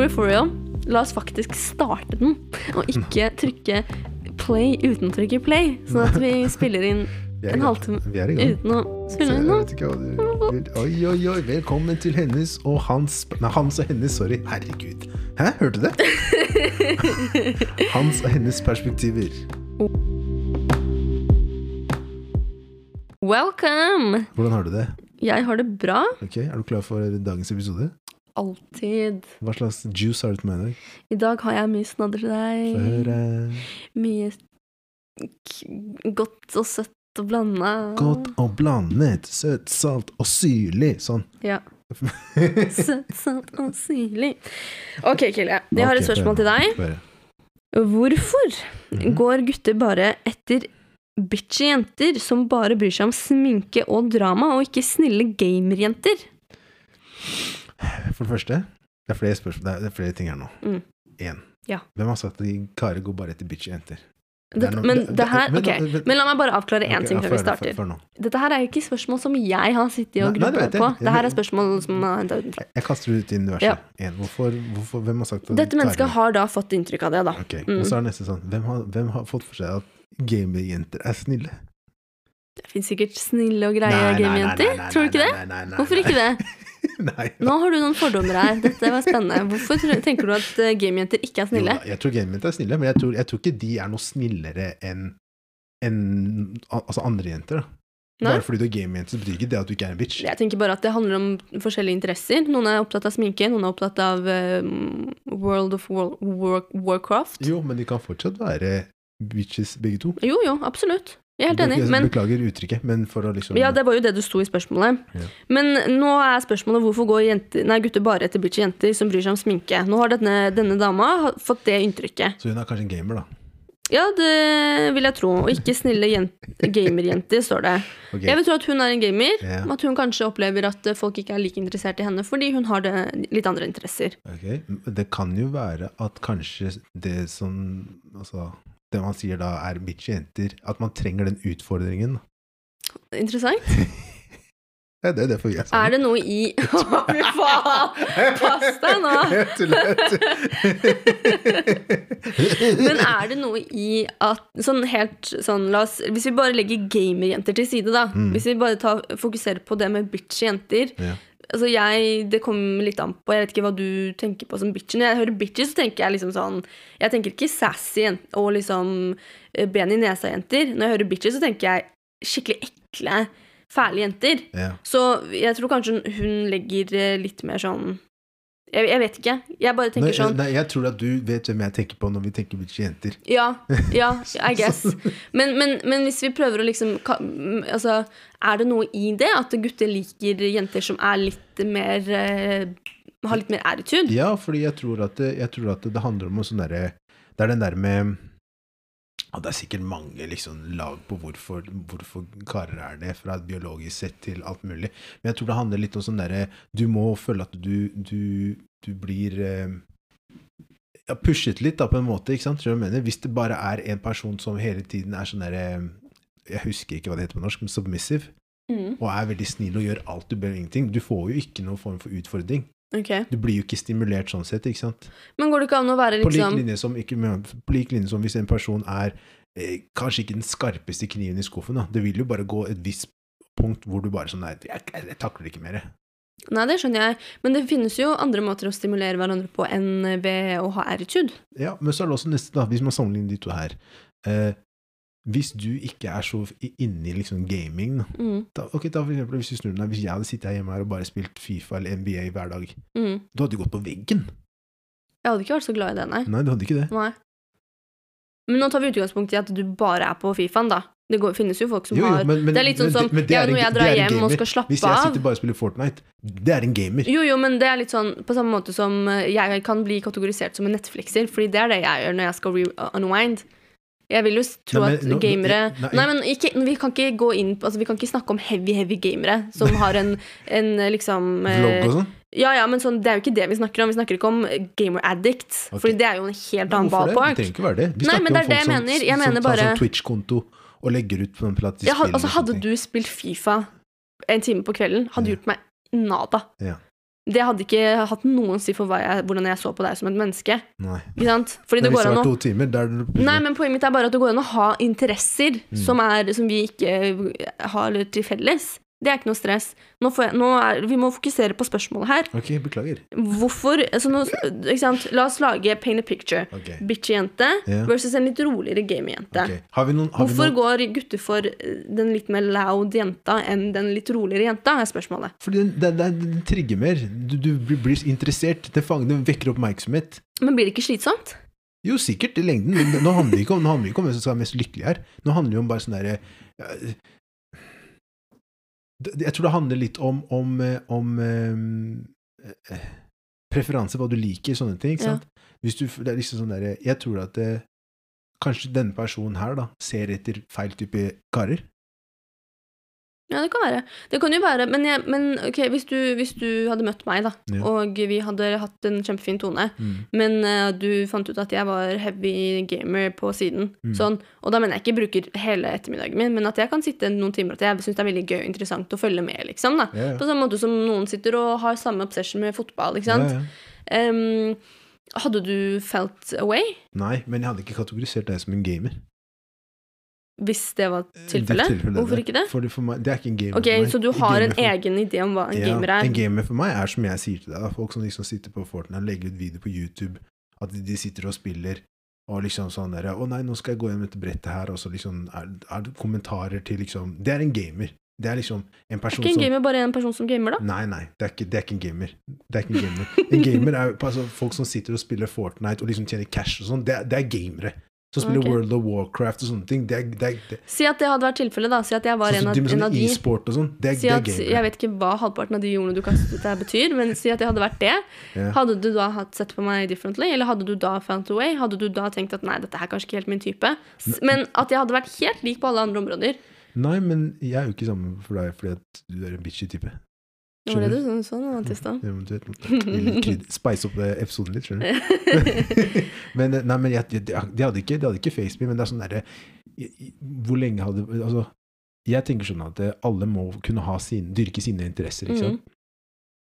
real, for real, la oss faktisk starte den, og ikke trykke play uten å trykke play, sånn at vi spiller inn en halvtime uten å spille inn noe. Oi, oi, oi. Velkommen til hennes og hans Nei, hans og hennes, sorry. Herregud. Hæ, hørte du det? Hans og hennes perspektiver. Welcome! Hvordan har du det? Jeg har det bra. Ok, Er du klar for dagens episode? Alltid. Hva slags juice har du til meg i dag? I dag har jeg mye snadder til deg. høre. Mye godt og søtt og blanda. Godt og blandet. Søtt, salt og syrlig. Sånn. Ja. Søtt, salt og syrlig. Ok, Kille. Jeg har et spørsmål til deg. Hvorfor Mhm. går gutter bare etter bitchy jenter som bare bryr seg om sminke og drama, og ikke snille gamerjenter? For det første, det er flere spørsmål, det er, det er flere ting her nå. Mm. Ja. Hvem har sagt at de karer går bare etter bitch jenter? Det Det, er men det- det her, vent ok, men la meg bare avklare én okay, ting før vi starter. For, for. Dette her er jo ikke spørsmål som jeg har sittet og grubla på. Dette Det her er spørsmål som er hentet utenfra. Jeg kaster det ut i universet. Ja. En, hvorfor, hvorfor, hvem har sagt at Dette mennesket har da fått inntrykk av det, da. Okay. Mm. Og så er neste sånn Hvem har, hvem har fått for seg at gamerjenter er snille? Det fins sikkert snille og greie nei, Tror du ikke det? Hvorfor ikke det? Nei. Nå har du noen fordommer her. Dette var spennende. Hvorfor tenker du at gamejenter ikke er snille? Jo, jeg tror gamejenter er snille, men jeg tror, jeg tror ikke de er noe snillere enn en, altså andre jenter. da. Nei? Bare fordi du er gamejente, betyr ikke det at du ikke er en bitch. Jeg tenker bare at det handler om forskjellige interesser. Noen er opptatt av sminke, noen er opptatt av eh, World of War, War, Warcraft. Jo, men de kan fortsatt være bitches, begge to. Jo, jo, absolutt. Jeg er helt enig. Men Beklager uttrykket, men for å liksom ja, det var jo det du sto i spørsmålet. Ja. Men nå er spørsmålet hvorfor går jenter, nei, gutter bare etter bitchy jenter som bryr seg om sminke. Nå har denne, denne dama fått det inntrykket. Så hun er kanskje en gamer, da. Ja, det vil jeg tro. Og ikke snille jen- gamerjenter, står det. Okay. Jeg vil tro at hun er en gamer. Ja. At hun kanskje opplever at eh, folk ikke er like interessert i henne fordi hun har det, litt andre interesser. Ok, Det kan jo være at kanskje det som Altså, det man sier da er bitchy jenter, at man trenger den utfordringen. Interessant. Ja, det er derfor jeg sa Er det noe i Å, fy faen! Pass deg nå! Men er det noe i at sånn helt sånn, la oss, Hvis vi bare legger gamerjenter til side, da. Mm. Hvis vi bare tar, fokuserer på det med bitchy jenter. Ja. Altså jeg, Det kommer litt an på. Jeg vet ikke hva du tenker på som bitchy. Når jeg hører bitchy, så tenker jeg liksom sånn Jeg tenker ikke sassy og liksom eh, ben i nesa-jenter. Når jeg hører bitchy, så tenker jeg skikkelig ekle, fæle jenter. Ja. Så jeg tror kanskje hun legger eh, litt mer sånn jeg, jeg vet ikke. Jeg bare tenker Nei, sånn nei, jeg tror at du vet hvem jeg tenker på når vi tenker bitchy jenter. Ja, ja, I guess. Men, men, men hvis vi prøver å liksom Altså, er det noe i det? At gutter liker jenter som er litt mer eh, Har litt mer attitude? Ja, fordi jeg tror at jeg tror at det handler om sånn derre Det er den der med ja, Det er sikkert mange liksom, lag på hvorfor, hvorfor karer er det, fra et biologisk sett til alt mulig. Men jeg tror det handler litt om sånn derre Du må føle at du, du, du blir eh, ja, pushet litt, da, på en måte. ikke sant? Hvis det bare er en person som hele tiden er sånn derre Jeg husker ikke hva det heter på norsk, men submissive. Mm, Og er veldig snill og gjør alt du ber om ingenting. Du får jo ikke noen form for utfordring. Ok. Du blir jo ikke stimulert sånn sett, ikke sant? Men går det ikke an å være På lik liksom linje som, ikke, lik linje som hvis en person er eh, kanskje ikke den skarpeste kniven i skuffen, da. Det vil jo bare gå et visst punkt hvor du bare sånn Nei, jeg, jeg, jeg takler ikke mer. Nei, det skjønner jeg. Men det finnes jo andre måter å stimulere hverandre på enn ved å ha attitude. Ja, men så er det også neste, da, hvis man sammenligner de to her. Eh, hvis du ikke er så inni liksom gaming, Mm, da, ok, da for eksempel, hvis du snur deg, hvis jeg hadde sittet hjemme her og bare spilt Fifa eller NBA hver dag, mm. du hadde jo gått på veggen. Jeg hadde ikke vært så glad i det, nei. Nei, du hadde ikke det. nei. Men nå tar vi utgangspunkt i at du bare er på Fifaen, da. Det går, finnes jo folk som Jo, jo, men- har Det er litt sånn som ja, når jeg drar hjem og skal slappe av Hvis jeg sitter bare og spiller Fortnite, det er en gamer. Jo, jo, men det er litt sånn på samme måte som eh, jeg kan bli kategorisert som en Netflixer, fordi det er det jeg gjør når jeg skal re-unwind. Jeg vil jo tro Nei, men at gamere nei. Nei, men ikke, vi kan ikke gå inn på Altså, vi kan ikke snakke om heavy, heavy gamere som har en, en eh, liksom eh, Vlogg og sånn? Ja, ja, men sånn, det er jo ikke det vi snakker om. Vi snakker ikke om gamer addicts, Okay. Fordi det er jo en helt annen Hvorfor det? Det trenger ikke være det. Vi Nei, snakker men det om det folk som- mener. Som mener tar sånn Twitch-konto og legger ut på en platt i Ja, spill. altså, hadde du spilt Fifa en time på kvelden, hadde Ja. gjort meg nada. Ja. Det hadde ikke hatt noen si for jeg, hvordan jeg så på deg som et menneske. Nei. Ikke sant? Fordi det hvis går det an å to timer, er Nei, men poenget mitt er bare at det går an å ha interesser Mm. som, er, som vi ikke har til felles. Det er ikke noe stress. Nå får jeg, nå er, vi må fokusere på spørsmålet her. Ok, beklager. Hvorfor altså nå? La oss lage paint a picture. Okay. Bitchy-jente Ja. versus en litt roligere game-jente. ok. Har vi noen, har vi Hvorfor noen går gutter for eh, den litt mer loud jenta enn den litt roligere jenta, er spørsmålet. Fordi den, den, den, den trigger mer. Du, du blir, interessert. Den, fanger, den vekker oppmerksomhet. Men blir det ikke slitsomt? Jo, sikkert, i lengden. Men nå handler det ikke om, det ikke om hvem som skal være mest lykkelig her. Nå handler det om bare sånn derre det- Jeg tror det handler litt om, om, eh, om eh, eh, preferanse, hva du liker, sånne ting. Ikke Ja. sant? Hvis du, det er liksom sånn der, Jeg tror at det, kanskje denne personen her da ser etter feil type karer. Ja, det kan være. Det kan jo være, men, jeg, men ok, hvis du, hvis du hadde møtt meg, da, Ja. og vi hadde hatt en kjempefin tone, men uh, du fant ut at jeg var heavy gamer på siden, Mm. sånn, og da mener jeg ikke bruker hele ettermiddagen min, men at jeg kan sitte noen timer at jeg syns det er veldig gøy og interessant å følge med, liksom, da. Ja, ja. På samme måte som noen sitter og har samme obsession med fotball, ikke sant. Em, hadde du felt away Nei, men jeg hadde ikke kategorisert deg som en gamer. Hvis det var tilfellet? Tilfelle, Hvorfor ikke det? Fordi for meg, det er ikke en gamer Ok, for meg. så du har en for- egen idé om hva en Ja, gamer er? En gamer for meg er som jeg sier til deg, da, folk som liksom sitter på Fortnite og legger ut video på YouTube, at de, sitter og spiller, og liksom sånn der, å nei, nå skal jeg gå gjennom dette brettet her, og så liksom er, er det kommentarer til liksom, det er en gamer. Det er liksom en Er person ikke en som gamer bare en person som gamer, da? Nei, nei, det er, ikke, det er ikke en gamer. Det er ikke En gamer En gamer er altså, folk som sitter og spiller Fortnite og liksom tjener cash og sånn. Det, det er gamere. Som spiller okay. World of Warcraft og sånne ting. Det er, det er, det, Si at det hadde vært tilfellet, da. Si at jeg var så, en av, en av de. e-sport og sånn. Det er, Si det er jeg vet ikke hva halvparten av de ordene du kastet der, betyr, men si at jeg hadde vært det. Yeah. Hadde du da hatt sett på meg differently, eller hadde du da found a way? Hadde du da tenkt at nei, dette er kanskje ikke helt min type? Men at jeg hadde vært helt lik på alle andre områder. Nei, men jeg er jo ikke sammen for deg fordi at du er en bitchy type. Det ble du sånn, sånn du vet, Spice opp eh, episoden litt, skjønner du. men eh, nei, men jeg, de, de hadde ikke, de hadde ikke face me, men det er sånn derre Hvor lenge hadde Altså, jeg tenker sånn at eh, alle må kunne ha sin, dyrke sine interesser, ikke sant.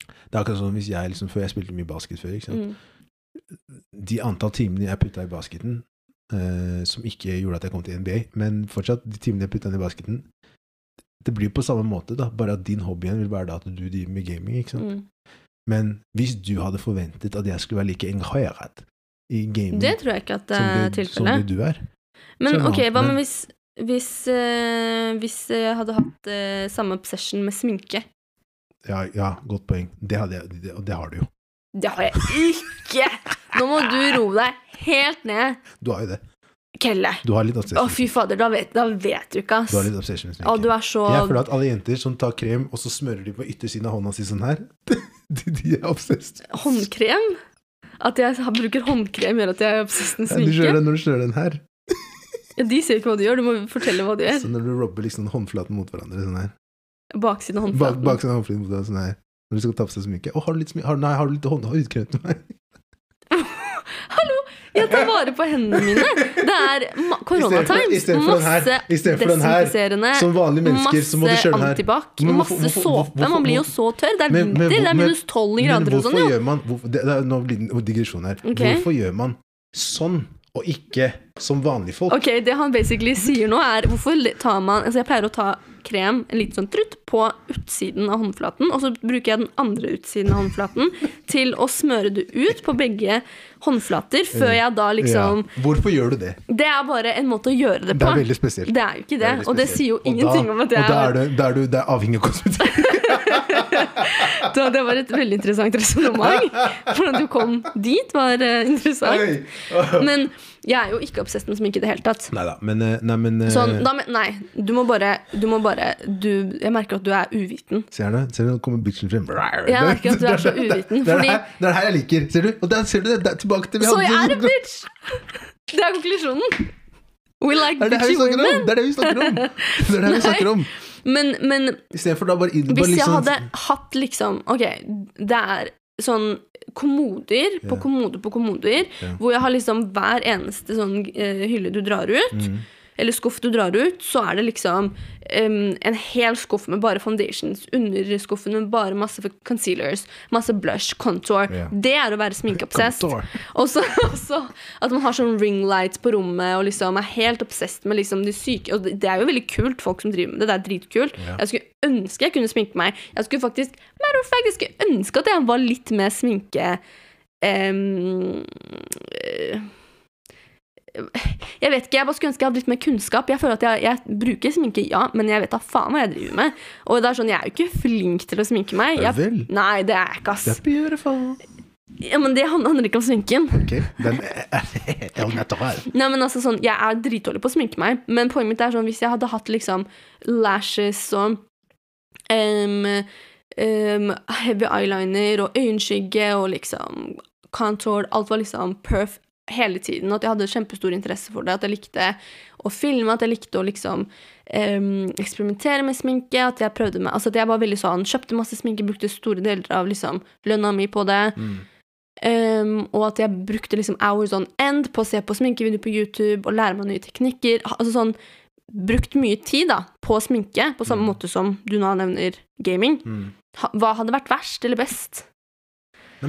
Det er akkurat sånn hvis jeg liksom, før jeg spilte mye basket før, ikke sant. Mm. De antall timene jeg putta i basketen, uh, som ikke gjorde at jeg kom til NBA, men fortsatt, de timene jeg putta i basketen, det blir på samme måte, da, bare at din hobby vil være da at du driver med gaming, ikke sant. Mm. Men hvis du hadde forventet at jeg skulle være like engasjert i gaming Det tror jeg ikke at det som, er tilfellet. som det du er Men ok, hva med hvis hvis, øh, hvis jeg hadde hatt øh, samme obsession med sminke? Ja, ja godt poeng. Det, hadde jeg, det, det har du jo. Det har jeg ikke! Nå må du roe deg helt ned. Du har jo det. Kelle. Du har litt Å, fy fader, da vet, da vet du ikke, ass. Du har litt obsession med Å, du sminke. er så Jeg føler at alle jenter som tar krem, og så smører de på yttersiden av hånda si sånn her, de, de er obsessed. Håndkrem? At jeg bruker håndkrem, gjør at jeg er obsessed med Ja, du gjør sminke? det når du snører den her. Ja, de ser ikke hva du gjør, du må fortelle hva du gjør. Så når du robber liksom håndflaten mot hverandre sånn her. Baksiden av Bak, håndflaten. baksiden av håndflaten mot hverandre sånn her. Når du skal ta på seg sminke. Å, har du litt sminke? Har, nei, har du litt hånd- hudkrem til meg? Jeg tar vare på hendene mine! Det er koronatimes. Masse desinfiserende. Som vanlige mennesker så må du kjøre den her. antibac, masse såpe. Man blir jo så tørr. Det er Men- men vinter, det er minus tolv Men grader og hvorfor sånn, jo. gjør man hvorfor, det, det er, Nå blir digresjon her. Hvorfor gjør man sånn, og ikke som vanlige folk? Ok, Det han basically sier nå, er hvorfor tar man Altså, jeg pleier å ta krem, en liten sånn trutt, på utsiden av håndflaten, og så bruker jeg den andre utsiden av håndflaten til å smøre det ut på begge håndflater, før jeg da liksom ja. Hvorfor gjør du det? Det er bare en måte å gjøre det på. Det er veldig spesielt. Det er jo ikke det, Det og det sier jo ingenting da, om at jeg Og da er det, da er du, det er avhengig av kosmetikk. Da, det var et veldig interessant resonnement. Hvordan du kom dit, var uh, interessant. Men jeg er jo ikke obsessed med sminke i det hele tatt. Neida, men, eh, nei, men eh, Sånn, da, men- nei, du må bare, du må bare du, Jeg merker at du er uviten. Ser du? Ser du, nå kommer bitchen frem. Jeg merker at du er så uviten, Det er det her, det er her jeg liker. Ser du? Og der ser du det. Der, tilbake til vi Så jeg er en bitch! Det er konklusjonen. We like Det er det snakker om! Det er det vi snakker om! Det er det vi snakker om. Men, men bare, bare hvis jeg liksom, hadde hatt liksom Ok, det er sånn kommoder på kommoder på kommoder, hvor jeg har liksom hver eneste sånn eh, hylle du drar ut. Mm. Eller skuff du drar ut, så er det liksom um, en hel skuff med bare foundations. Underskuffen med bare masse concealers, masse blush, contour. Yeah. Det er å være sminkeobsess. Og så at man har sånn ring lights på rommet og liksom er helt obsess med liksom de syke Og det er jo veldig kult, folk som driver med det. Det er dritkult. Yeah. Jeg skulle ønske jeg kunne sminke meg. Jeg skulle faktisk matter of fact, jeg skulle ønske at jeg var litt mer sminke Um, eh, Jeg vet ikke, jeg bare skulle ønske jeg hadde litt mer kunnskap. Jeg føler at jeg, jeg bruker sminke, ja, men jeg vet da faen hva jeg driver med. Og det er sånn, jeg er jo ikke flink til å sminke meg. Jeg, vel. nei, det er jeg ikke, ass. Det er beautiful. Ja, men det handler ikke om sminken. Ok, den er er natural. Nei, men altså sånn, Jeg er dritdårlig på å sminke meg, men poenget mitt er sånn hvis jeg hadde hatt liksom lashes og um, um, heavy eyeliner og øyenskygge og liksom contour Alt var liksom perf hele tiden. At jeg hadde kjempestor interesse for det. At jeg likte å filme, at jeg likte å liksom um, eksperimentere med sminke. At jeg prøvde med Altså at jeg var veldig sånn Kjøpte masse sminke, brukte store deler av liksom lønna mi på det. Mm. Um, og at jeg brukte liksom hours on end på å se på sminkevideoer på YouTube og lære meg nye teknikker. Altså sånn Brukt mye tid da på sminke, på samme Mm. måte som du nå nevner gaming. Mm. Ha, hva hadde vært verst eller best?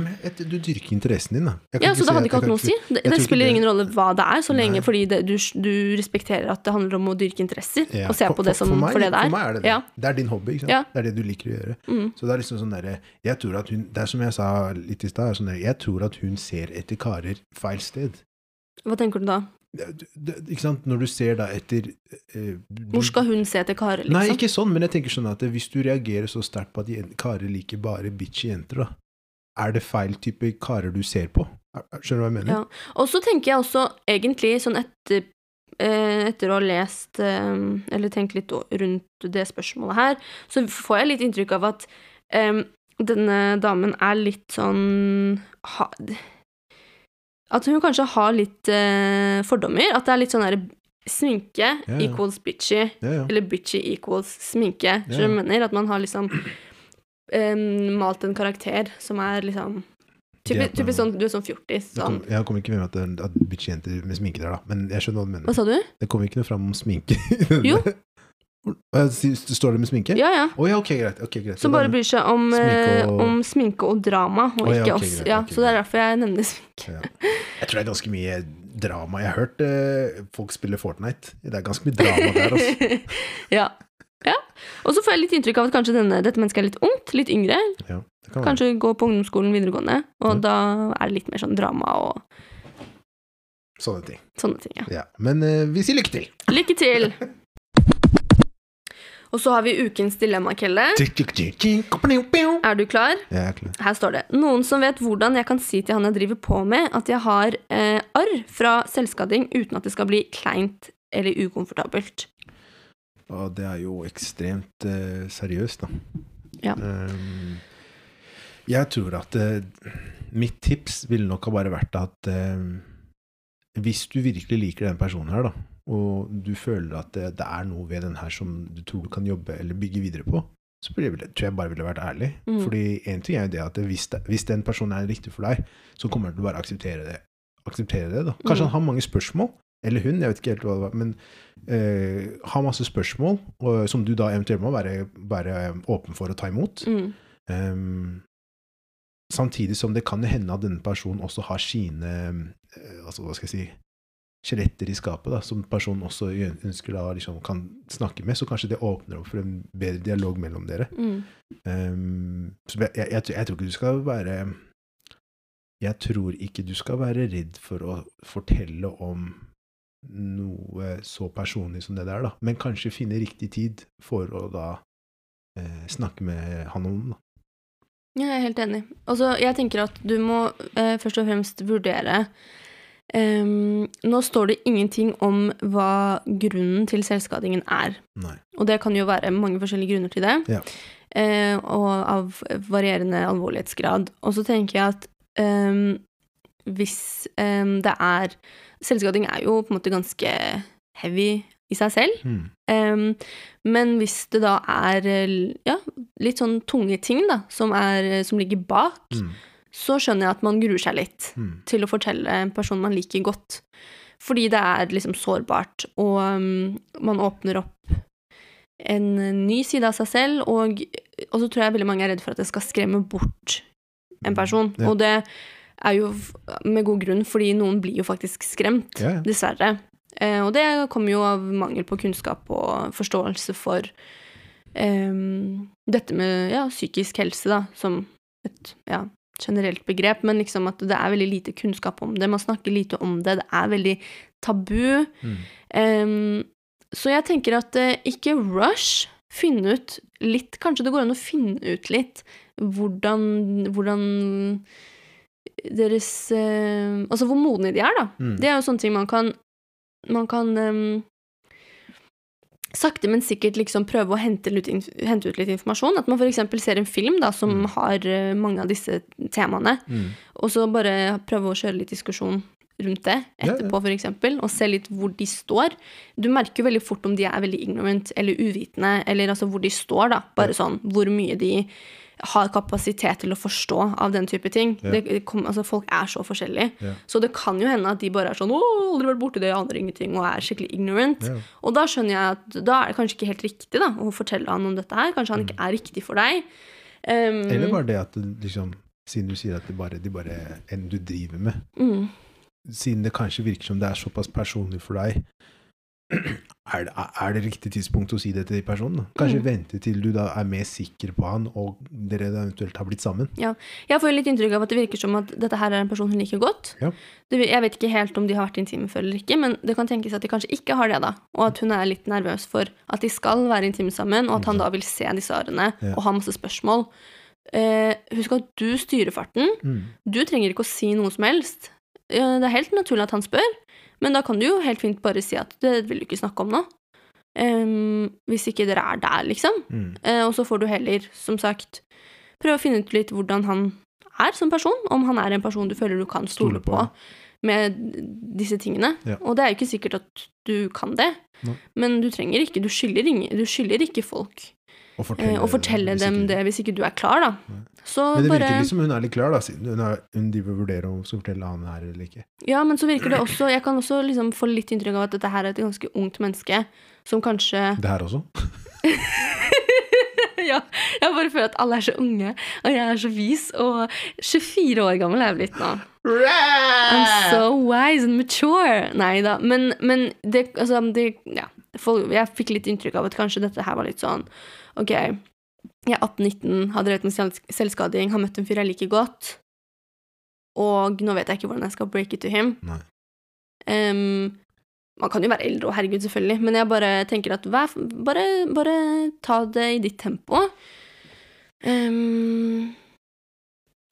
Nei, et, du dyrker interessen din, da. Ja, Så det hadde ikke hatt noe å si. Det, det spiller ingen rolle hva det er, så lenge Nei. fordi det, du, du respekterer at det handler om å dyrke interesser, Ja, og se på det som for, meg, for det det For er. meg er det det. Ja. Det er din hobby, ikke sant? Ja. Det er det du liker å gjøre. Mm. Så det er liksom sånn derre Jeg tror at hun Det er som jeg sa litt i stad, sånn der, jeg tror at hun ser etter karer feil sted. Hva tenker du da? Ikke sant? Når du ser da etter eh, Hvor skal hun se etter karer, liksom? Nei, ikke sånn, men jeg tenker sånn at hvis du reagerer så sterkt på at karer liker bare bitchy jenter, da, er det feil type karer du ser på? Er- er- Skjønner du hva jeg mener? Ja. Og så tenker jeg også egentlig sånn etter, eh, etter å ha lest eh, eller tenkt litt rundt det spørsmålet her, så får jeg litt inntrykk av at um, denne damen er litt sånn ha, At hun kanskje har litt uh, fordommer. At det er litt sånn derre sminke Ja, ja. equals bitchy, eller bitchy equals sminke. Hva jeg mener? At man har liksom eh, malt en karakter som er liksom Typisk, typisk sånn, du er sånn fjortis. Jeg Sånn. kom, jeg kommer ikke med at, det- at bitchy jenter med sminke der, da. Men jeg skjønner hva du mener. Hva sa du? Det kommer ikke noe fram om sminke. Jo. Eh, Står det med sminke? Ja, Ja, ja. ja, okay, greit. okay, greit. Som Så bare bryr seg om Sminke sminke og- om sminke og drama, og oh, ja, ikke okay, oss. greit, Ja, så det er derfor jeg nevner sminke. Jeg tror det er ganske mye drama. Jeg har hørt eh, folk spille Fortnite. Det er ganske mye drama der, altså. ja. Ja. Og så får jeg litt inntrykk av at kanskje denne, dette mennesket er litt ungt, litt yngre. Ja, det kan. Kanskje gå på ungdomsskolen videregående, og mm. da er det litt mer sånn drama og Sånne ting. sånne ting. Ja. Ja. Men uh, vi sier lykke til. Lykke til! Og så har vi ukens dilemma, Kelle. Er du klar? er klar. Her står det Noen som vet hvordan jeg kan si til han jeg driver på med, at jeg har eh, arr fra selvskading uten at det skal bli kleint eller ukomfortabelt. Og det er jo ekstremt eh, seriøst, da. Ja. Um, jeg tror at eh, mitt tips ville nok ha bare vært at eh, hvis du virkelig liker den personen her, da, og du føler at det, det er noe ved den her som du tror du kan jobbe eller bygge videre på, så tror jeg bare ville vært ærlig. Mm. Fordi en ting er jo det at hvis, det, hvis den personen er riktig for deg, så kommer du bare akseptere det. Akseptere det da. Kanskje Mm. han har mange spørsmål, eller hun, jeg vet ikke helt hva det var, men eh, har masse spørsmål, og, som du da eventuelt må være, være åpen for å ta imot. Mm. Um, samtidig som det kan hende at denne personen også har sine eh, altså hva skal jeg si skjeletter i skapet, da, som personen også ønsker da liksom kan snakke med, så kanskje det åpner opp for en bedre dialog mellom dere. Mm. Um, så jeg, jeg, jeg, jeg tror ikke du skal være Jeg tror ikke du skal være redd for å fortelle om noe så personlig som det der, da. Men kanskje finne riktig tid for å da eh, snakke med han om det. Ja, jeg er helt enig. Altså, jeg tenker at du må eh, først og fremst vurdere Ehm, Nå står det ingenting om hva grunnen til selvskadingen er. Nei. Og det kan jo være mange forskjellige grunner til det. Ja. Eh, og av varierende alvorlighetsgrad. Og så tenker jeg at ehm, hvis um, det er Selvskading er jo på en måte ganske heavy i seg selv. Mm. Um, men hvis det da er eh, ja, litt sånn tunge ting da, som, er, som ligger bak, mm. så skjønner jeg at man gruer seg litt mm. til å fortelle en person man liker godt. Fordi det er liksom sårbart, og um, man åpner opp en ny side av seg selv, og, og så tror jeg veldig mange er redd for at det skal skremme bort en person. Ja. Og det er jo med god grunn, fordi noen blir jo faktisk skremt, Ja, ja. dessverre. Eh, og det kommer jo av mangel på kunnskap og forståelse for eh, dette med ja, psykisk helse, da, som et ja, generelt begrep, men liksom at det er veldig lite kunnskap om det. Man snakker lite om det. Det er veldig tabu. Mm. Eh, så jeg tenker at eh, ikke rush. Finne ut litt Kanskje det går an å finne ut litt hvordan, hvordan deres eh, Altså hvor modne de er, da. Mm. Det er jo sånne ting man kan Man kan eh, sakte, men sikkert liksom prøve å hente, litt, hente ut litt informasjon. At man f.eks. ser en film da, som Mm. har eh, mange av disse temaene, Mm. og så bare prøve å kjøre litt diskusjon rundt det Ja, ja. etterpå, for eksempel, og se litt hvor de står. Du merker jo veldig fort om de er veldig ignorant eller uvitende, eller altså hvor de står, da. Bare Ja. sånn hvor mye de har kapasitet til å forstå av den type ting. Ja. Det, altså, folk er så forskjellige. Ja. Så det kan jo hende at de bare er sånn 'Å, aldri vært borti det, jeg aner ingenting', og er skikkelig ignorant. Ja. Og da skjønner jeg at da er det kanskje ikke helt riktig da, å fortelle han om dette her. Kanskje han ikke er riktig for deg. Um, Mm. Eller bare det at liksom Siden du sier at det bare, de bare en du driver med mm, Siden det kanskje virker som det er såpass personlig for deg er det, er det riktig tidspunkt å si det til personen? personene? Kanskje Mm. vente til du da er mer sikker på han, og dere eventuelt har blitt sammen? Ja. Jeg får litt inntrykk av at det virker som at dette her er en person hun liker godt. Ja. Det, jeg vet ikke helt om de har vært intime før eller ikke, men det kan tenkes at de kanskje ikke har det, da. Og at hun er litt nervøs for at de skal være intime sammen, og at han da vil se disse årene Ja. og ha masse spørsmål. Uh, husk at du styrer farten. Mm. Du trenger ikke å si noe som helst. Uh, Det er helt naturlig at han spør, men da kan du jo helt fint bare si at det vil du ikke snakke om nå. Um, hvis ikke dere er der, liksom. Mm. Uh, og så får du heller, som sagt, prøve å finne ut litt hvordan han er som person. Om han er en person du føler du kan stole på. med disse tingene. Ja. Og det er jo ikke sikkert at du kan det, Nei. men du trenger ikke, du skylder, ikke folk eh, fortelle, å fortelle dem det hvis ikke du er klar, da. Nei. Så Men det bare virker litt som hun er litt klar, da, siden hun, er, hun vurderer om hun skal fortelle han her eller ikke. Ja, men så virker det også Jeg kan også liksom få litt inntrykk av at dette her er et ganske ungt menneske som kanskje Det her også? Ja, jeg bare føler at alle er så unge, og jeg er så vis, og 24 år gammel er jeg blitt nå. I'm so wise and mature. Nei da, men, men det, altså, det Ja. folk- Jeg fikk litt inntrykk av at kanskje dette her var litt sånn Ok, jeg er 18-19, har drevet med selvskading, har møtt en fyr jeg liker godt, og nå vet jeg ikke hvordan jeg skal break it to him. Em, man kan jo være eldre, og herregud, selvfølgelig, men jeg bare tenker at vær, bare, bare ta det i ditt tempo. Um,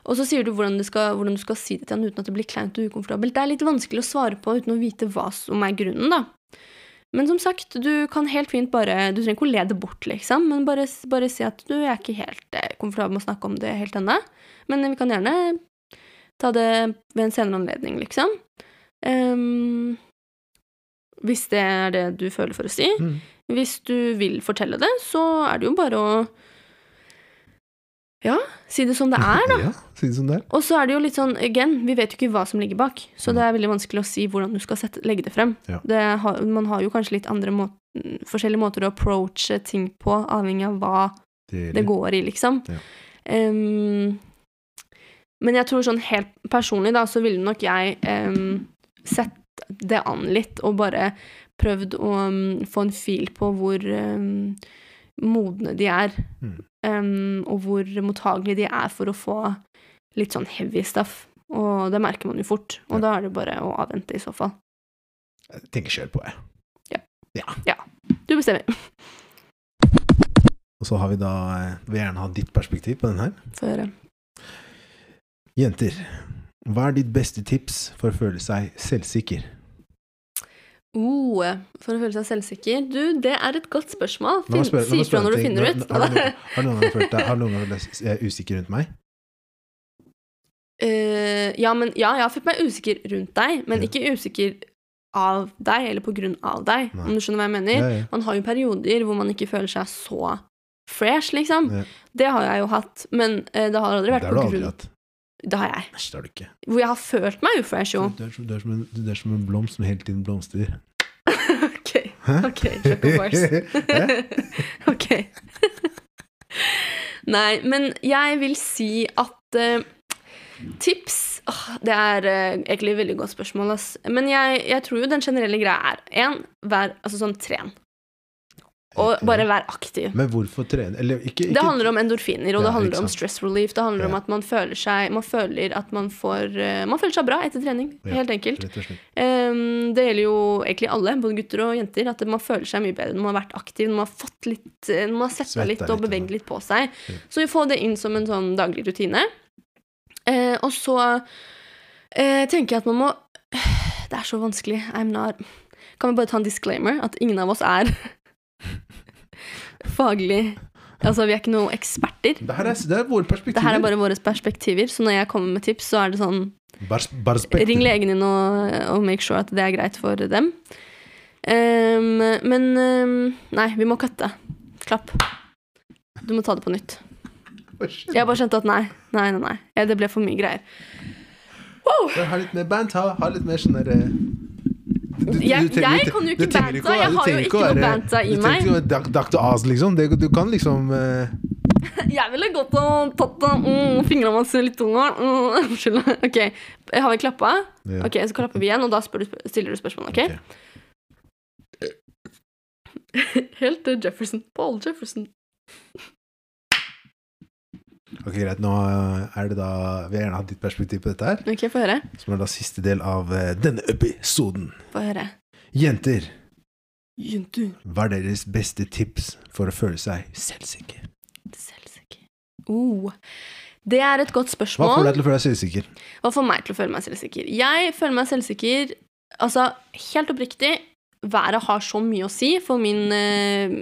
og så sier du hvordan du, skal, hvordan du skal si det til han uten at det blir kleint og ukomfortabelt. Det er litt vanskelig å svare på uten å vite hva som er grunnen, da. Men som sagt, du kan helt fint bare Du trenger ikke å le det bort, liksom, men bare, bare si at du er ikke helt eh, komfortabel med å snakke om det helt ennå. Men vi kan gjerne ta det ved en senere anledning, liksom. Um, hvis det er det du føler for å si. Mm. Hvis du vil fortelle det, så er det jo bare å Ja, si det som det er, da. Ja, si det som det er. Og så er det jo litt sånn, again, vi vet jo ikke hva som ligger bak, så det er veldig vanskelig å si hvordan du skal sette, legge det frem. Ja. Det man har jo kanskje litt andre må forskjellige måter å approache ting på, avhengig av hva det går i, liksom. Ja. Um, men jeg tror sånn helt personlig, da, så ville nok jeg um, sett det an litt, og bare prøvd å um, få en fil på hvor um, modne de er, Mm. um, og hvor mottagelige de er for å få litt sånn heavy stuff. Og det merker man jo fort, og Ja. da er det bare å avvente i så fall. Jeg tenker kjør på, jeg. Du bestemmer. Og så har vi da eh, Vil gjerne ha ditt perspektiv på den her. Få høre. Jenter, hva er ditt beste tips for å føle seg selvsikker? Oh, for å føle seg selvsikker? Du, det er et godt spørsmål. Si fra når du finner ut. Har du, noen- gang følt deg, usikker rundt meg? Eh, ja, men, ja, jeg har følt meg usikker rundt deg, men Ja. ikke usikker av deg, eller på grunn av deg, Nei. om du skjønner hva jeg mener. Ja. Man har jo perioder hvor man ikke føler seg så fresh, liksom. Det har jeg jo hatt, men uh, det har aldri Det vært har på du aldri grunn hatt. Det har jeg. Nei, det har du ikke. Hvor jeg har følt meg ufresh, jo. Du er, er som en, du er som en blomst som hele tiden blomstrer. Ok, ok? Ok. Nei, men jeg vil si at eh, tips Det er eh, egentlig et veldig godt spørsmål, ass. Men jeg, jeg tror jo den generelle greia er én, vær altså sånn tren. Og bare vær aktiv. Men hvorfor trene? Eller ikke, ikke Det handler om endorfiner, og Ja, det handler om stress relief. Det handler om at man føler seg Man føler at man får eh, Man føler seg bra etter trening. Ja. Helt enkelt. Ehm, det gjelder jo egentlig alle, både gutter og jenter, at man føler seg mye bedre når man har vært aktiv, når man har fått litt eh, Når man har sett seg litt og beveget litt på seg. Ja. Så vi får det inn som en sånn daglig rutine. Eh, og så eh, tenker jeg at man må Det er så vanskelig. Not Kan vi bare ta en disclaimer? At ingen av oss er faglig Altså, vi er ikke noen eksperter. Det her er, det er våre perspektiver. Det her er bare våre perspektiver, så når jeg kommer med tips, så er det sånn bare. Ring legen din og, og make sure at det er greit for dem. Um, men um, Nei, vi må kutte. Klapp. Du må ta det på nytt. Jeg bare skjønte at nei, nei, nei. nei. Ja, det ble for mye greier. Ha litt mer band, ha, ha litt mer sånn derre du, du- Jeg- du trenger jeg kan jo ikke du banta, jeg har jo ikke noe banta i Du trenger ikke å Dr. Oz, liksom. Det, du kan liksom uh... Jeg ville gått og tatt mm, fingra hans litt tunge. Mm, Unnskyld. Ok, har vi klappa? Ja. Ok, så klapper vi igjen, og da du, stiller du spørsmål. ok? Helt til Jefferson. Paul Jefferson. Ok, greit. Nå er det da Vi vil gjerne ha ditt perspektiv på dette her. Ok, få høre. Som er da siste del av eh, denne episoden. Få høre. Jenter, Jenter. hva er deres beste tips for å føle seg selvsikker? Selvsikker. Oh. Det er et godt spørsmål. Hva får deg til å føle deg selvsikker? Hva får meg til å føle meg selvsikker? Jeg føler meg selvsikker Altså, helt oppriktig, været har så mye å si for min eh,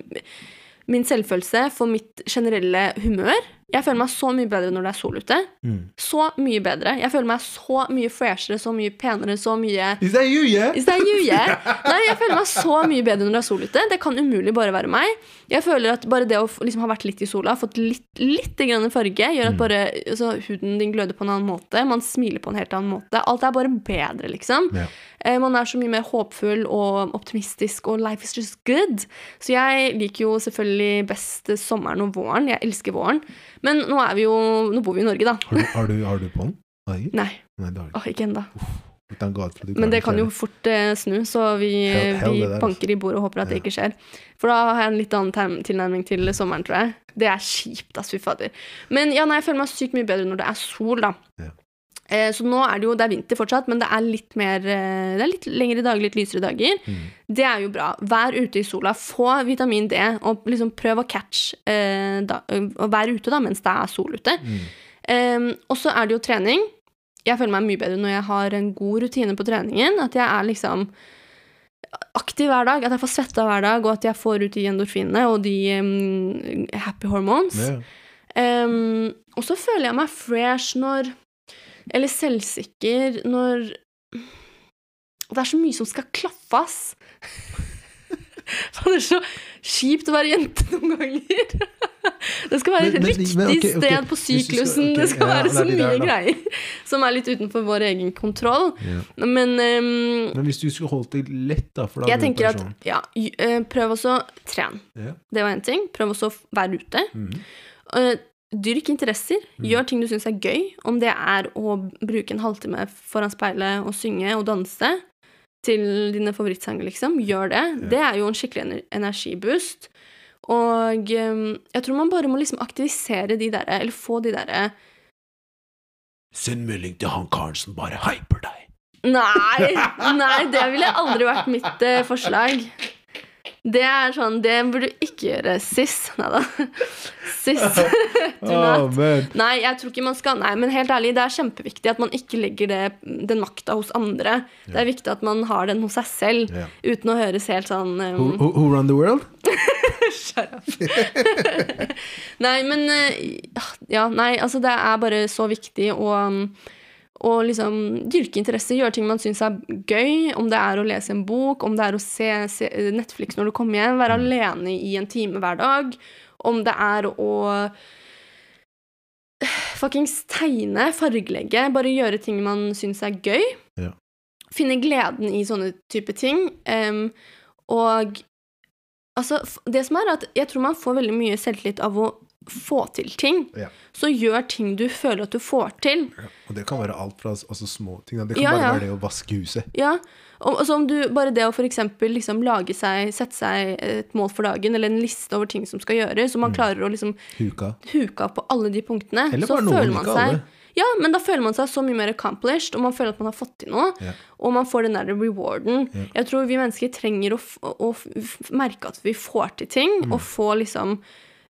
Min selvfølelse, for mitt generelle humør. Jeg føler meg så mye bedre når det er sol ute. Mm. Så mye bedre. Jeg føler meg så mye freshere, så mye penere, så mye Is that you, yeah? Is that you, yeah? Nei, jeg føler meg så mye bedre når det er sol ute. Det kan umulig bare være meg. Jeg føler at bare det å liksom ha vært litt i sola, fått litt, litt grann farge, gjør at Mm. bare altså, huden din gløder på en annen måte. Man smiler på en helt annen måte. Alt er bare bedre, liksom. Ja. Eh, Man er så mye mer håpfull og optimistisk, og life is just good. Så jeg liker jo selvfølgelig best sommeren og våren. Jeg elsker våren. Men nå vi jo Nå bor vi i Norge, da. Har du, har du, har du på den? Nei, Nei, Nei det har du åh, ikke ennå. Men det kan jo fort eh, snu, så vi, Hell- hell vi der, banker i bordet og håper at det ikke skjer. For da har jeg en litt annen tilnærming til sommeren, tror jeg. Det er kjipt, ass, fy fader. Men ja, nei, jeg føler meg sykt mye bedre når det er sol, da. Ja. Eh, så nå er det jo Det er vinter fortsatt, men det er litt mer eh, Det er litt lengre dager, litt lysere dager. Mm. Det er jo bra. Vær ute i sola. Få vitamin D, og liksom prøv å catch eh, da, Og vær ute da mens det er sol ute. Mm. Um, og så er det jo trening. Jeg føler meg mye bedre når jeg har en god rutine på treningen. At jeg er liksom aktiv hver dag. At jeg får svetta hver dag, og at jeg får ut de endorfinene og de um, happy hormones. Yeah. Um, og så føler jeg meg fresh når Eller selvsikker når Det er så mye som skal klaffe, ass. Det er så kjipt å være jente noen ganger. Det skal være Men- men- riktig men okay, okay. sted på syklusen. ok, det skal være så mye der, greier som er litt utenfor vår egen kontroll. Ja. Men um, Men hvis du skulle holdt det lett, da for da jeg tenker at ja, eh, prøv også å trene. Ja. Det var én ting. Prøv også å være ute. Mm. Eh, Dyrk interesser. Mm. Gjør ting du syns er gøy. Om det er å bruke en halvtime foran speilet og synge og danse til dine favorittsanger, liksom. Gjør det. Ja. Det er jo en skikkelig ener- energiboost. Og eh, jeg tror man bare må liksom aktivisere de derre, eller få de derre Send melding til han karen som bare hyper deg. Nei! Nei, det ville aldri vært mitt eh, forslag. Det er sånn Det burde du ikke gjøre, sis. Nei da. Sis. Do not. men. Nei, jeg tror ikke man skal Nei, men helt ærlig, det er kjempeviktig at man ikke legger det, den makta hos andre. Det er viktig at man har den hos seg selv, yeah. uten å høres helt sånn um, Who, who, who run the world? Shut up. nei, men eh, Ja, nei, altså, det er bare så viktig å å liksom dyrke interesser, gjøre ting man syns er gøy. Om det er å lese en bok, om det er å se, se Netflix når du kommer hjem, være alene i en time hver dag. Om det er å fuckings tegne, fargelegge, bare gjøre ting man syns er gøy. Ja. Finne gleden i sånne type ting. Um, og altså, det som er at jeg tror man får veldig mye selvtillit av å få til ting. Ja. Så gjør ting du føler at du får til. Ja. Og det kan være alt fra altså, små ting. Det kan Ja, bare være det å vaske huset. Ja, og, altså, om du, bare det å eksempel liksom lage seg, sette seg et mål for dagen, eller en liste over ting som skal gjøres, så man klarer å liksom Huka. huka. på alle de punktene, Eller så bare noen, føler man ikke seg alle. Ja, men da føler man seg så mye mer accomplished, og man føler at man har fått til noe. Yeah. Og man får den der rewarden. Yeah. Jeg tror vi mennesker trenger å, å f merke at vi får til ting, Mm. og få liksom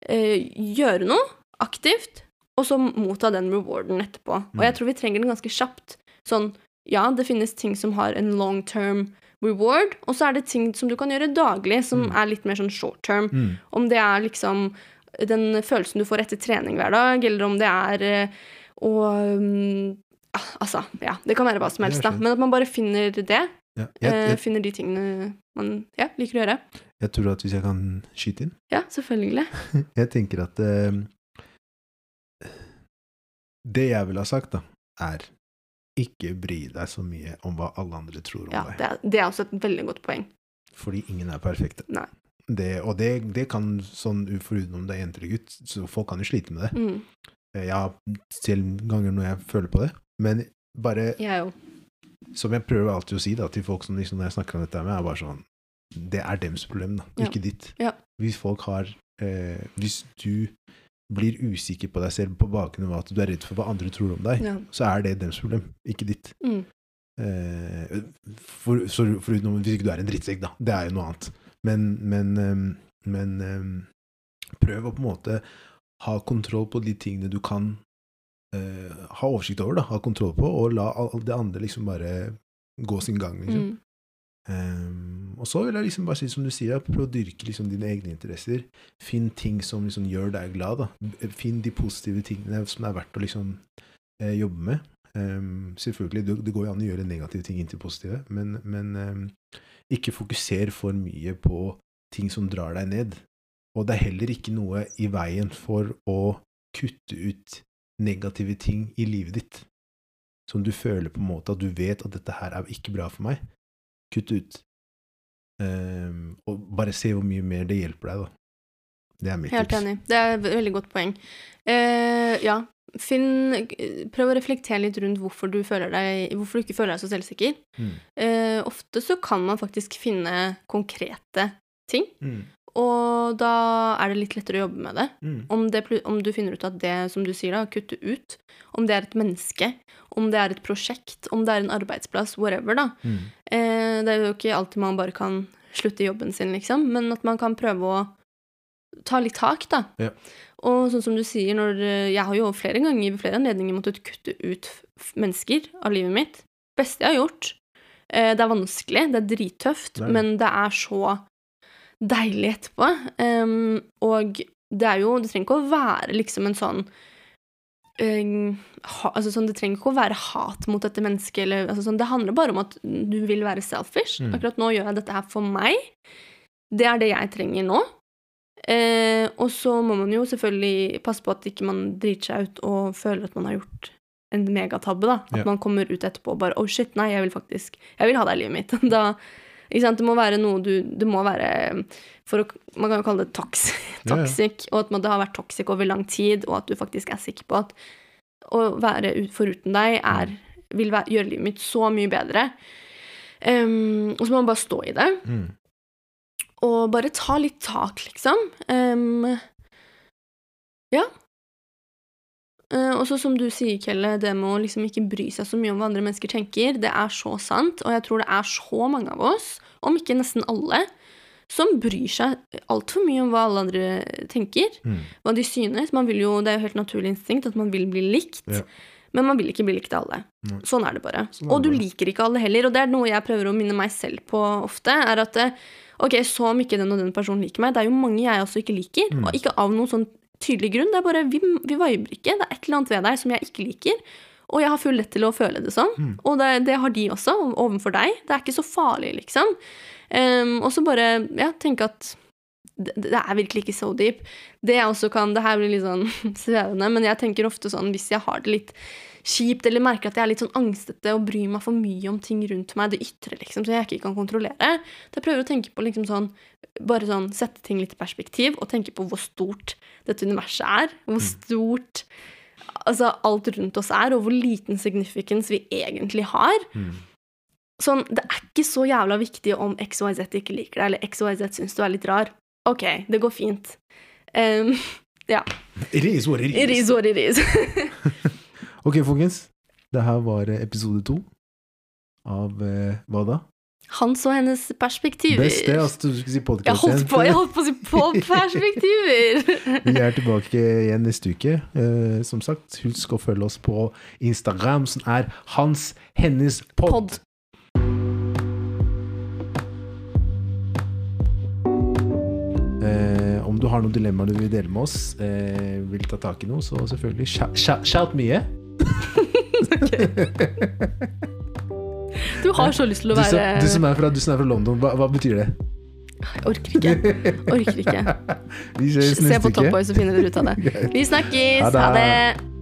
gjøre noe aktivt, og så motta den rewarden etterpå. Og Mm. jeg tror vi trenger den ganske kjapt. Sånn, ja, det finnes ting som har en long term reward, og så er det ting som du kan gjøre daglig, som Mm. er litt mer sånn short term. Mm. Om det er liksom den følelsen du får etter trening hver dag, eller om det er eh, å mm, ah, Altså, ja, det kan være hva som helst, da. Men at man bare finner det. Ja. Jeg, eh, jeg, finner de tingene man ja, liker å gjøre. Jeg tror at hvis jeg kan skyte inn Ja, selvfølgelig. Jeg tenker at eh, Det jeg ville ha sagt, da, er ikke bry deg så mye om hva alle andre tror om Ja, deg. det er, det er også et veldig godt poeng. Fordi ingen er perfekte. Nei. Det, og det, det kan sånn foruten om det er jente eller gutt, så folk kan jo slite med det. Mm, Jeg har selv ganger når jeg føler på det, men bare jeg som jeg prøver alltid å si da, til folk som liksom, når jeg snakker om dette med, er bare sånn Det er dems problem, da, Ja. ikke ditt. Ja. Hvis folk har eh, Hvis du blir usikker på deg selv på bakgrunn av at du er redd for hva andre tror om deg, Ja. så er det dems problem, ikke ditt. Mm, Eh, for, for, for, hvis ikke du er en drittsekk, da. Det er jo noe annet. Men, men, ehm, men ehm, prøv å på en måte ha kontroll på de tingene du kan eh, ha oversikt over, da. Ha kontroll på, og la alt det andre liksom bare gå sin gang, liksom. mm, Ehm, og så vil jeg liksom bare si som du sier, prøv å dyrke liksom dine egne interesser. Finn ting som liksom gjør deg glad. da. Finn de positive tingene som det er verdt å liksom eh, jobbe med. Um, selvfølgelig, det, går jo an å gjøre negative ting inn til positive, men, men um, ikke fokuser for mye på ting som drar deg ned. Og det er heller ikke noe i veien for å kutte ut negative ting i livet ditt. Som du føler på en måte at du vet at dette her er ikke bra for meg. Kutt ut. Um, og bare se hvor mye mer det hjelper deg, da. Det er mitt helt tips. enig. Det er et veldig godt poeng. Uh, ja, finn Prøv å reflektere litt rundt hvorfor du, deg, hvorfor du ikke føler deg så selvsikker. Mm. Uh, ofte så kan man faktisk finne konkrete ting, Mm. Og da er det litt lettere å jobbe med det. Mm. Om, det, om du finner ut at det, som du sier, da, kutte ut, om det er et menneske, om det er et prosjekt, om det er en arbeidsplass, whatever, da. Mm. Eh, det er jo ikke alltid man bare kan slutte i jobben sin, liksom, men at man kan prøve å ta litt tak, da. Ja. Og sånn som du sier, når eh, Jeg har jo flere ganger ved flere anledninger måttet kutte ut mennesker av livet mitt. Beste jeg har gjort. Eh, det er vanskelig, det er drittøft, men det er så deilig etterpå. Um, og det er jo Det trenger ikke å være liksom en sånn uh, ha, altså sånn, Det trenger ikke å være hat mot dette mennesket. Eller, altså sånn, det handler bare om at du vil være selfish. Mm. Akkurat nå gjør jeg dette her for meg. Det er det jeg trenger nå. Uh, og så må man jo selvfølgelig passe på at ikke man driter seg ut og føler at man har gjort en megatabbe. da. At yeah. man kommer ut etterpå og bare 'oh shit, nei, jeg vil faktisk Jeg vil ha deg i livet mitt'. da? Det må være noe du Det må være for å, Man kan jo kalle det toxic. Ja, ja. og at man, det har vært toxic over lang tid, og at du faktisk er sikker på at å være ut, foruten deg er, vil være, gjøre livet mitt så mye bedre. Um, og så må man bare stå i det Mm. og bare ta litt tak, liksom. Um, ja. Eh, og så som du sier, Kelle, det med å liksom ikke bry seg så mye om hva andre mennesker tenker, det er så sant, og jeg tror det er så mange av oss, om ikke nesten alle, som bryr seg altfor mye om hva alle andre tenker, Mm. hva de synes. Man vil jo, det er jo helt naturlig instinkt at man vil bli likt, Ja. men man vil ikke bli likt av alle. Nei. Sånn er det bare. Sånn er og du bare. liker ikke alle heller, og det er noe jeg prøver å minne meg selv på ofte, er at eh, ok, så om ikke den og den personen liker meg, det er jo mange jeg også ikke liker, Mm. og ikke av noen sånn tydelig grunn, det er bare, vi, vi viber ikke, det er et eller annet ved deg som jeg ikke liker, og jeg har full rett til å føle det sånn, Mm. og det, det har de også, overfor deg, det er ikke så farlig, liksom. Um, og så bare, ja, tenke at det, det er virkelig ikke so deep. Det jeg også kan Det her blir litt sånn svevende, men jeg tenker ofte sånn hvis jeg har det litt kjipt eller merker at jeg er litt sånn angstete og bryr meg for mye om ting rundt meg, det ytre, liksom, som jeg ikke kan kontrollere, prøver jeg å tenke på liksom sånn Bare sånn sette ting litt i perspektiv, og tenke på hvor stort dette universet er. Hvor stort altså, alt rundt oss er, og hvor liten significance vi egentlig har. Mm. Sånn, det er ikke så jævla viktig om XYZ ikke liker deg, eller XYZ syns du er litt rar. Ok, det går fint. Um, ja. It is what it is. It is what it is. Ok, folkens. Det her var episode to av eh, hva da? Hans og hennes perspektiver. Best det, altså. Du skulle si jeg podkast holdt på, jeg holdt på å si podperspektiver! Vi er tilbake igjen neste uke. Eh, som sagt, husk å følge oss på Instagram, som er Hans Hennes Pod. Pod. Eh, om du har noen dilemmaer du vil dele med oss, eh, vil ta tak i noe, så selvfølgelig shout, shout, shout mye. Du har så lyst til å Du som, være du som, er, fra, du som er fra London, hva, hva betyr det? Jeg orker ikke. Orker ikke. Vi ses Se neste på uke. Top Boys, så finner dere ut av det. Vi snakkes! Ha det. Ha det!